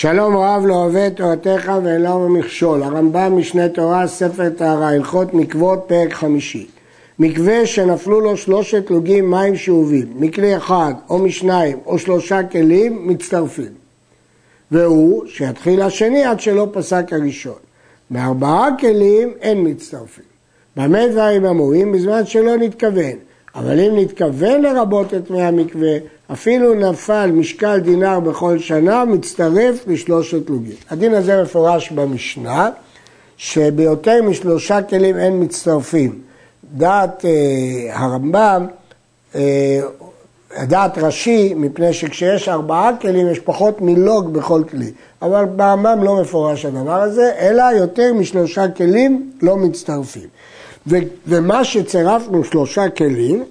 שלום רב לא אוהב תורתך ואין מכשול. הרמב"ם משנה תורה, ספר טהרה, הלכות מקוות, פרק חמישי. מקווה שנפלו לו שלושת לוגים מים שאובים, מכלי אחד או משניים או שלושה כלים, מצטרפים. והוא שיתחיל השני עד שלא פסק הראשון. מארבעה כלים אין מצטרפים. במה דברים אמורים? בזמן שלא נתכוון. אבל אם נתכוון לרבות את מי המקווה, אפילו נפל משקל דינר בכל שנה, מצטרף לשלושת לוגים. הדין הזה מפורש במשנה, שביותר משלושה כלים אין מצטרפים. דעת אה, הרמב"ם, אה, דעת רש"י, מפני שכשיש ארבעה כלים יש פחות מלוג בכל כלי. אבל ברמב"ם לא מפורש הדבר הזה, אלא יותר משלושה כלים לא מצטרפים. ו- ומה שצירפנו שלושה כלים,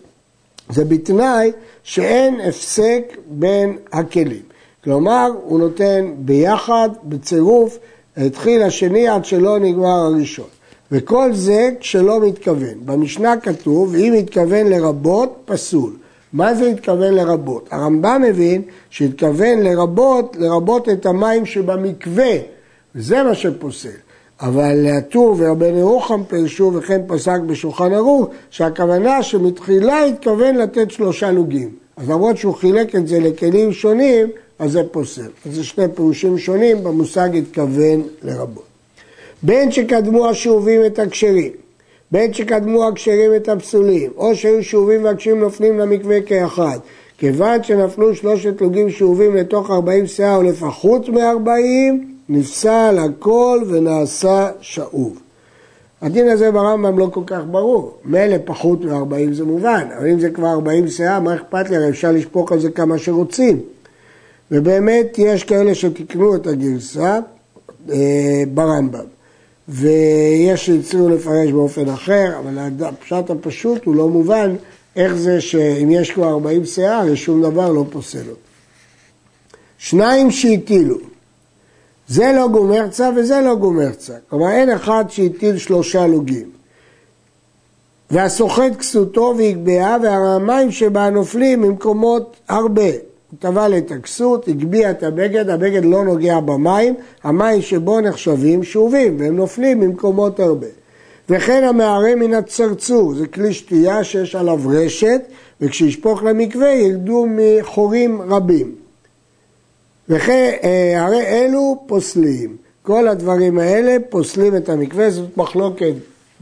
זה בתנאי שאין הפסק בין הכלים. כלומר, הוא נותן ביחד, בצירוף, התחיל השני עד שלא נגמר הראשון. וכל זה כשלא מתכוון. במשנה כתוב, אם מתכוון לרבות, פסול. מה זה התכוון לרבות? הרמב"ם מבין שהתכוון לרבות, לרבות את המים שבמקווה, וזה מה שפוסל. אבל הטור ורבן ירוחם פירשו וכן פסק בשולחן ערוך שהכוונה שמתחילה התכוון לתת שלושה לוגים. אז למרות שהוא חילק את זה לכלים שונים, אז זה פוסל. אז זה שני פירושים שונים במושג התכוון לרבות. בין שקדמו השאובים את הכשרים, בין שקדמו הכשרים את הפסולים, או שהיו שאובים והכשרים נופלים למקווה כאחד. כיוון שנפלו שלושת לוגים שאובים לתוך ארבעים שאה או לפחות מארבעים, נפסל הכל ונעשה שאוב. הדין הזה ברמב"ם לא כל כך ברור. מילא פחות מ-40 זה מובן, אבל אם זה כבר 40 שאה, מה אכפת לי? הרי אפשר לשפוך על זה כמה שרוצים. ובאמת יש כאלה שתיקנו את הגרסה אה, ברמב"ם. ויש שהצליחו לפרש באופן אחר, אבל הפשט הפשוט הוא לא מובן איך זה שאם יש כבר 40 שאה, הרי שום דבר לא פוסל אותו. שניים שהטילו, זה לא גומרצה וזה לא גומרצה. כלומר, אין אחד שהטיל שלושה לוגים. והסוחט כסותו והגביה, והמים שבה נופלים ממקומות הרבה. הוא טבל את הכסות, הגביה את הבגד, הבגד לא נוגע במים, המים שבו נחשבים שאובים, והם נופלים ממקומות הרבה. וכן המערה מן הצרצור, זה כלי שתייה שיש עליו רשת, וכשישפוך למקווה ילדו מחורים רבים. וכן אה, הרי אלו פוסלים. כל הדברים האלה פוסלים את המקווה, זאת מחלוקת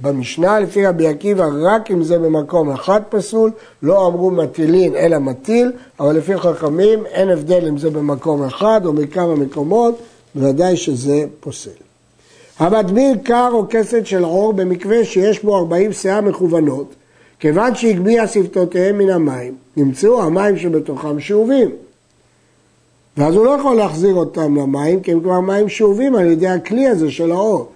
במשנה, לפי רבי עקיבא רק אם זה במקום אחד פסול, לא אמרו מטילין אלא מטיל, אבל לפי חכמים אין הבדל אם זה במקום אחד או מכמה מקומות, בוודאי שזה פוסל. המטביל קר או כסת של עור במקווה שיש בו 40 שאה מכוונות, כיוון שהגביה שפתותיהם מן המים, נמצאו המים שבתוכם שאובים. ואז הוא לא יכול להחזיר אותם למים, כי הם כבר מים שאובים על ידי הכלי הזה של האור.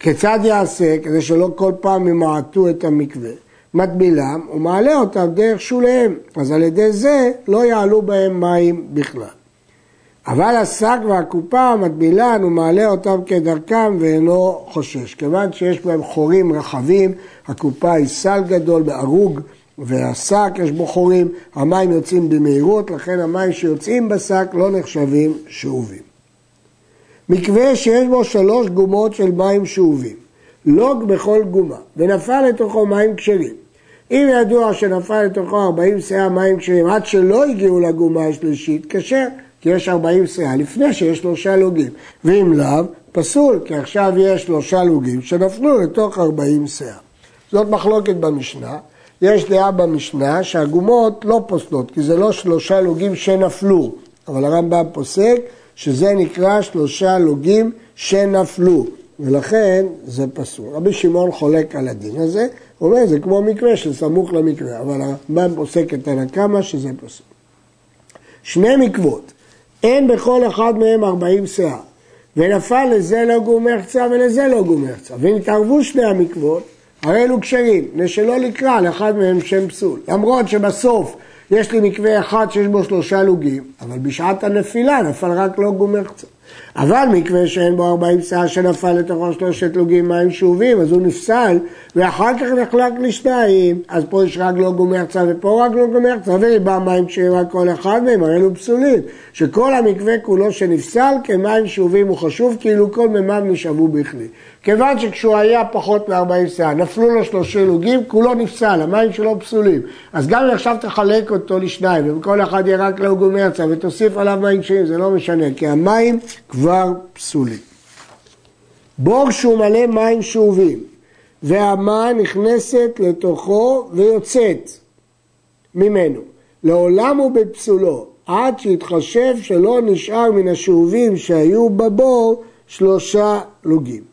כיצד יעשה כדי שלא כל פעם ימעטו את המקווה? מטבילם ומעלה אותם דרך שוליהם, אז על ידי זה לא יעלו בהם מים בכלל. אבל השק והקופה מטבילן ומעלה אותם כדרכם ואינו חושש. כיוון שיש בהם חורים רחבים, הקופה היא סל גדול בערוג והשק יש בו חורים, המים יוצאים במהירות, לכן המים שיוצאים בשק לא נחשבים שאובים. מקווה שיש בו שלוש גומות של מים שאובים, לוג בכל גומה, ונפל לתוכו מים כשרים. אם ידוע שנפל לתוכו 40 שאה מים כשרים עד שלא הגיעו לגומה השלישית, כשר, כי יש 40 שאה לפני שיש שלושה לוגים. ואם לאו, פסול, כי עכשיו יש שלושה לוגים שנפלו לתוך 40 שאה. זאת מחלוקת במשנה. יש דעה במשנה שהגומות לא פוסלות, כי זה לא שלושה לוגים שנפלו, אבל הרמב"ם פוסק שזה נקרא שלושה לוגים שנפלו, ולכן זה פסול. רבי שמעון חולק על הדין הזה, הוא אומר זה כמו מקווה שסמוך למקווה, אבל הרמב"ם פוסק את הנקמה שזה פסול. שני מקוות, אין בכל אחד מהם ארבעים שאה, ונפל לזה לא גומר קצה ולזה לא גומר קצה, ואם התערבו שני המקוות, הרי אלו כשרים, שלא לקרא לאחד מהם שם פסול. למרות שבסוף יש לי מקווה אחד שיש בו שלושה לוגים, אבל בשעת הנפילה נפל רק גומר קצת. אבל מקווה שאין בו 40 שאה שנפל לתוכו שלושת לוגים מים שאובים, אז הוא נפסל, ואחר כך נחלק לשניים, אז פה יש רק לא גומר צה ופה רק לא גומר צה, וריבה מים כשרים כל אחד מהם, הרי אלו פסולים. שכל המקווה כולו שנפסל כמים שאובים הוא חשוב, כאילו כל מימיו נשאבו בכלי. כיוון שכשהוא היה פחות מ-40 שאה, נפלו לו שלושה לוגים, כולו נפסל, המים שלו פסולים. אז גם אם עכשיו תחלק אותו לשניים, ובכל אחד יהיה רק לא גומר צה, ותוסיף עליו מים כשרים, זה לא משנה, כי המים כבר פסולים. בור שהוא מלא מים שאובים, והמה נכנסת לתוכו ויוצאת ממנו. לעולם הוא בפסולו, עד שיתחשב שלא נשאר מן השאובים שהיו בבור שלושה לוגים.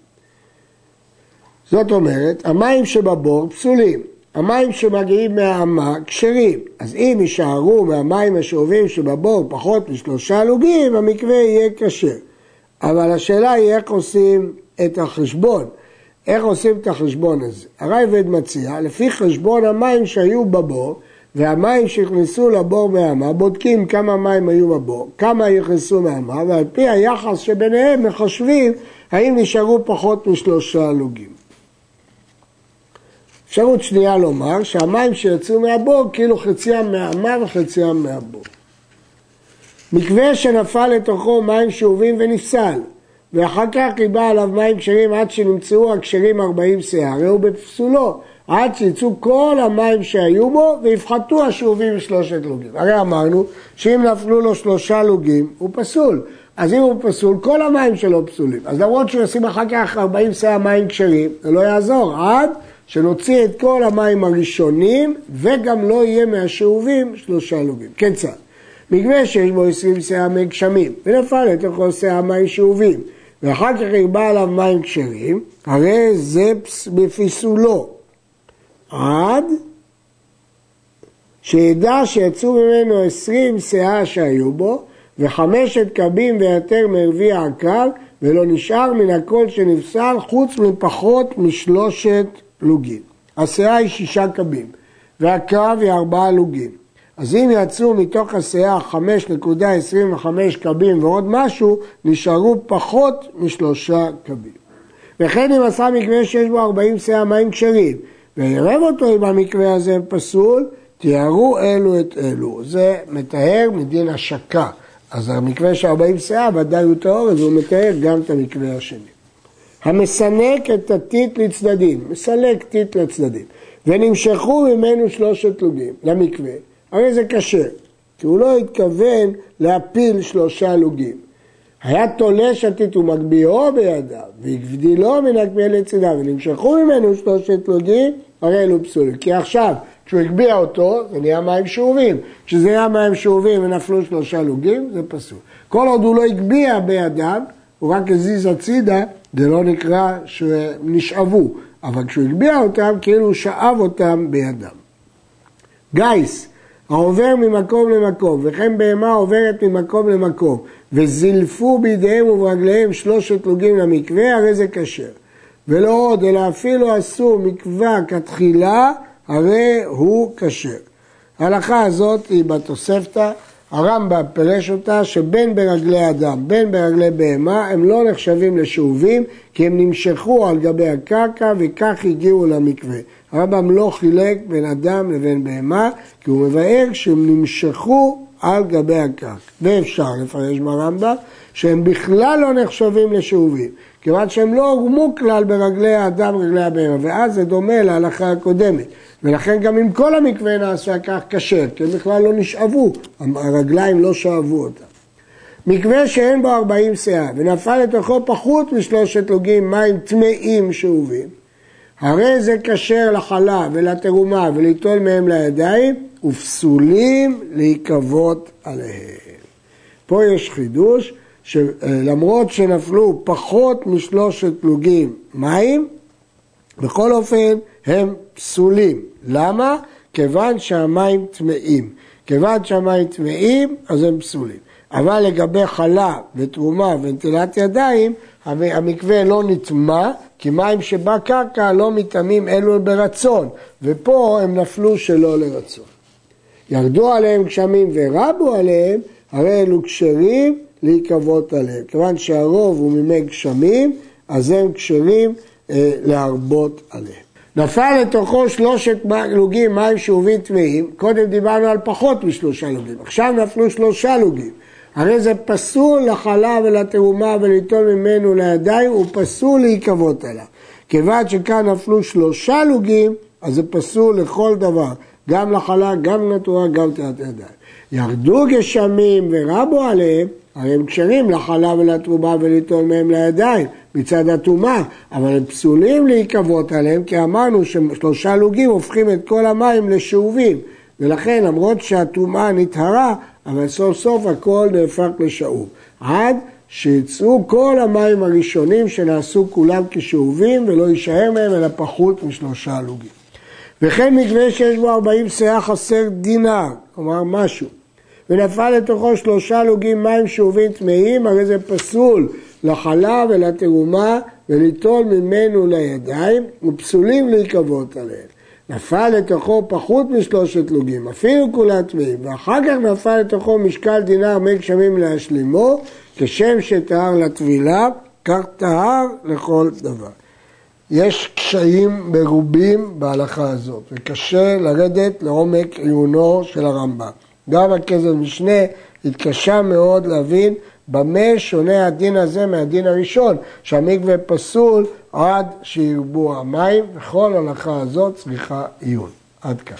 זאת אומרת, המים שבבור פסולים, המים שמגיעים מהאמה כשרים. אז אם יישארו מהמים השאובים שבבור פחות משלושה לוגים, המקווה יהיה כשר. אבל השאלה היא איך עושים את החשבון. איך עושים את החשבון הזה? הרייבד מציע, לפי חשבון המים שהיו בבור, והמים שנכנסו לבור מהאמה, בודקים כמה מים היו בבור, כמה נכנסו מהאמה, ועל פי היחס שביניהם מחשבים האם נשארו פחות משלושה לוגים. אפשרות שנייה לומר שהמים שיצאו מהבור כאילו חציים מהאמה וחציים מהבור. מקווה שנפל לתוכו מים שאובים ונפסל, ואחר כך ריבה עליו מים כשרים עד שנמצאו הכשרים ארבעים שאה, הרי הוא בפסולו, עד שיצאו כל המים שהיו בו ויפחתו השאובים משלושת לוגים. הרי אמרנו שאם נפלו לו שלושה לוגים הוא פסול, אז אם הוא פסול כל המים שלו פסולים. אז למרות שהוא ישים אחר כך ארבעים שאה מים כשרים, זה לא יעזור, עד שנוציא את כל המים הראשונים וגם לא יהיה מהשאובים שלושה לוגים. כן צד. מקווה שיש בו עשרים שאה מי גשמים, ונפל לתוכו שאה מים שאובים, ואחר כך ירבה עליו מים כשרים, הרי זה בפיסולו, עד שידע שיצאו ממנו עשרים שאה שהיו בו, וחמשת קבים ויתר מרביע הקו, ולא נשאר מן הכל שנפסל חוץ מפחות משלושת לוגים. השאה היא שישה קבים, והקרב היא ארבעה לוגים. אז אם יצאו מתוך השאה 5.25 קבים ועוד משהו, נשארו פחות משלושה קבים. וכן אם עשה מקווה שיש בו 40 שאה מים כשרים, ועירב אותו עם המקווה הזה פסול, תיארו אלו את אלו. זה מתאר מדין השקה. אז המקווה של 40 שאה ודאי הוא טהור, אז הוא מתאר גם את המקווה השני. המסנק את הטיט לצדדים, מסלק טיט לצדדים, ונמשכו ממנו שלושת לוגים למקווה, הרי זה קשה, כי הוא לא התכוון להפיל שלושה לוגים. היה תולש הטיט ומגביהו בידיו, והגדילו מן הקביע לצדה, ונמשכו ממנו שלושת לוגים, הרי אלו פסולים. כי עכשיו, כשהוא הגביה אותו, זה נהיה מים שאובים. כשזה נהיה מים שאובים ונפלו שלושה לוגים, זה פסול. כל עוד הוא לא הגביה בידיו, הוא רק הזיז הצידה, זה לא נקרא שנשאבו, אבל כשהוא הגביה אותם, כאילו הוא שאב אותם בידם. גייס, העובר ממקום למקום, וכן בהמה עוברת ממקום למקום, וזילפו בידיהם וברגליהם שלושת לוגים למקווה, הרי זה כשר. ולא עוד, אלא אפילו אסור מקווה כתחילה, הרי הוא כשר. ההלכה הזאת היא בתוספתא, הרמב"ם פירש אותה שבין ברגלי אדם, בין ברגלי בהמה, הם לא נחשבים לשאובים, כי הם נמשכו על גבי הקרקע וכך הגיעו למקווה. הרמב"ם לא חילק בין אדם לבין בהמה, כי הוא מבאר שהם נמשכו על גבי הקרקע. ואפשר לפרש ברמב"ם שהם בכלל לא נחשבים לשאובים, כיוון שהם לא הורמו כלל ברגלי האדם וברגלי הבהמה, ואז זה דומה להלכה הקודמת. ולכן גם אם כל המקווה נעשה כך כשר, כי הם בכלל לא נשאבו, הרגליים לא שאבו אותם. מקווה שאין בו ארבעים שאה, ונפל לתוכו פחות משלושת לוגים מים טמאים שאובים, הרי זה כשר לחלה ולתרומה וליטול מהם לידיים, ופסולים להיקוות עליהם. פה יש חידוש, שלמרות שנפלו פחות משלושת לוגים מים, בכל אופן הם פסולים. למה? כיוון שהמים טמאים. כיוון שהמים טמאים, אז הם פסולים. אבל לגבי חלה ותרומה ונטילת ידיים, המקווה לא נטמע, כי מים שבקרקע לא מטמאים אלו ברצון, ופה הם נפלו שלא לרצון. ירדו עליהם גשמים ורבו עליהם, הרי אלו כשרים להיקוות עליהם. כיוון שהרוב הוא מימי גשמים, אז הם כשרים אה, להרבות עליהם. נפל לתוכו שלושת לוגים מים שאובים טמאים, קודם דיברנו על פחות משלושה לוגים, עכשיו נפלו שלושה לוגים. הרי זה פסול לחלה ולתרומה וליטול ממנו לידיים, הוא פסול להיקוות עליו. כיוון שכאן נפלו שלושה לוגים, אז זה פסול לכל דבר, גם לחלה, גם לתרומה, גם תיאת ידיים. ירדו גשמים ורבו עליהם, הרי הם כשרים לחלה ולתרומה וליטול מהם לידיים מצד הטומאה, אבל הם פסולים להיקוות עליהם, כי אמרנו ששלושה לוגים הופכים את כל המים לשאובים, ולכן למרות שהטומאה נטהרה, אבל סוף סוף הכל נהפך לשאוב. עד שיצאו כל המים הראשונים שנעשו כולם כשאובים ולא יישאר מהם אלא פחות משלושה לוגים. וכן מקווה שיש בו ארבעים שאה חסר דינר, כלומר משהו, ונפל לתוכו שלושה לוגים מים שאובים טמאים, הרי זה פסול לחלה ולתרומה וליטול ממנו לידיים, ופסולים להיקוות עליהם. נפל לתוכו פחות משלושת לוגים, אפילו כולה טמאים, ואחר כך נפל לתוכו משקל דינר מי גשמים להשלימו, כשם שטהר לטבילה, כך טהר לכל דבר. יש קשיים מרובים בהלכה הזאת, וקשה לרדת לעומק עיונו של הרמב"ם. גם הכסף משנה התקשה מאוד להבין במה שונה הדין הזה מהדין הראשון, שהמקווה פסול עד שירבו המים, וכל הלכה הזאת צריכה עיון. עד כאן.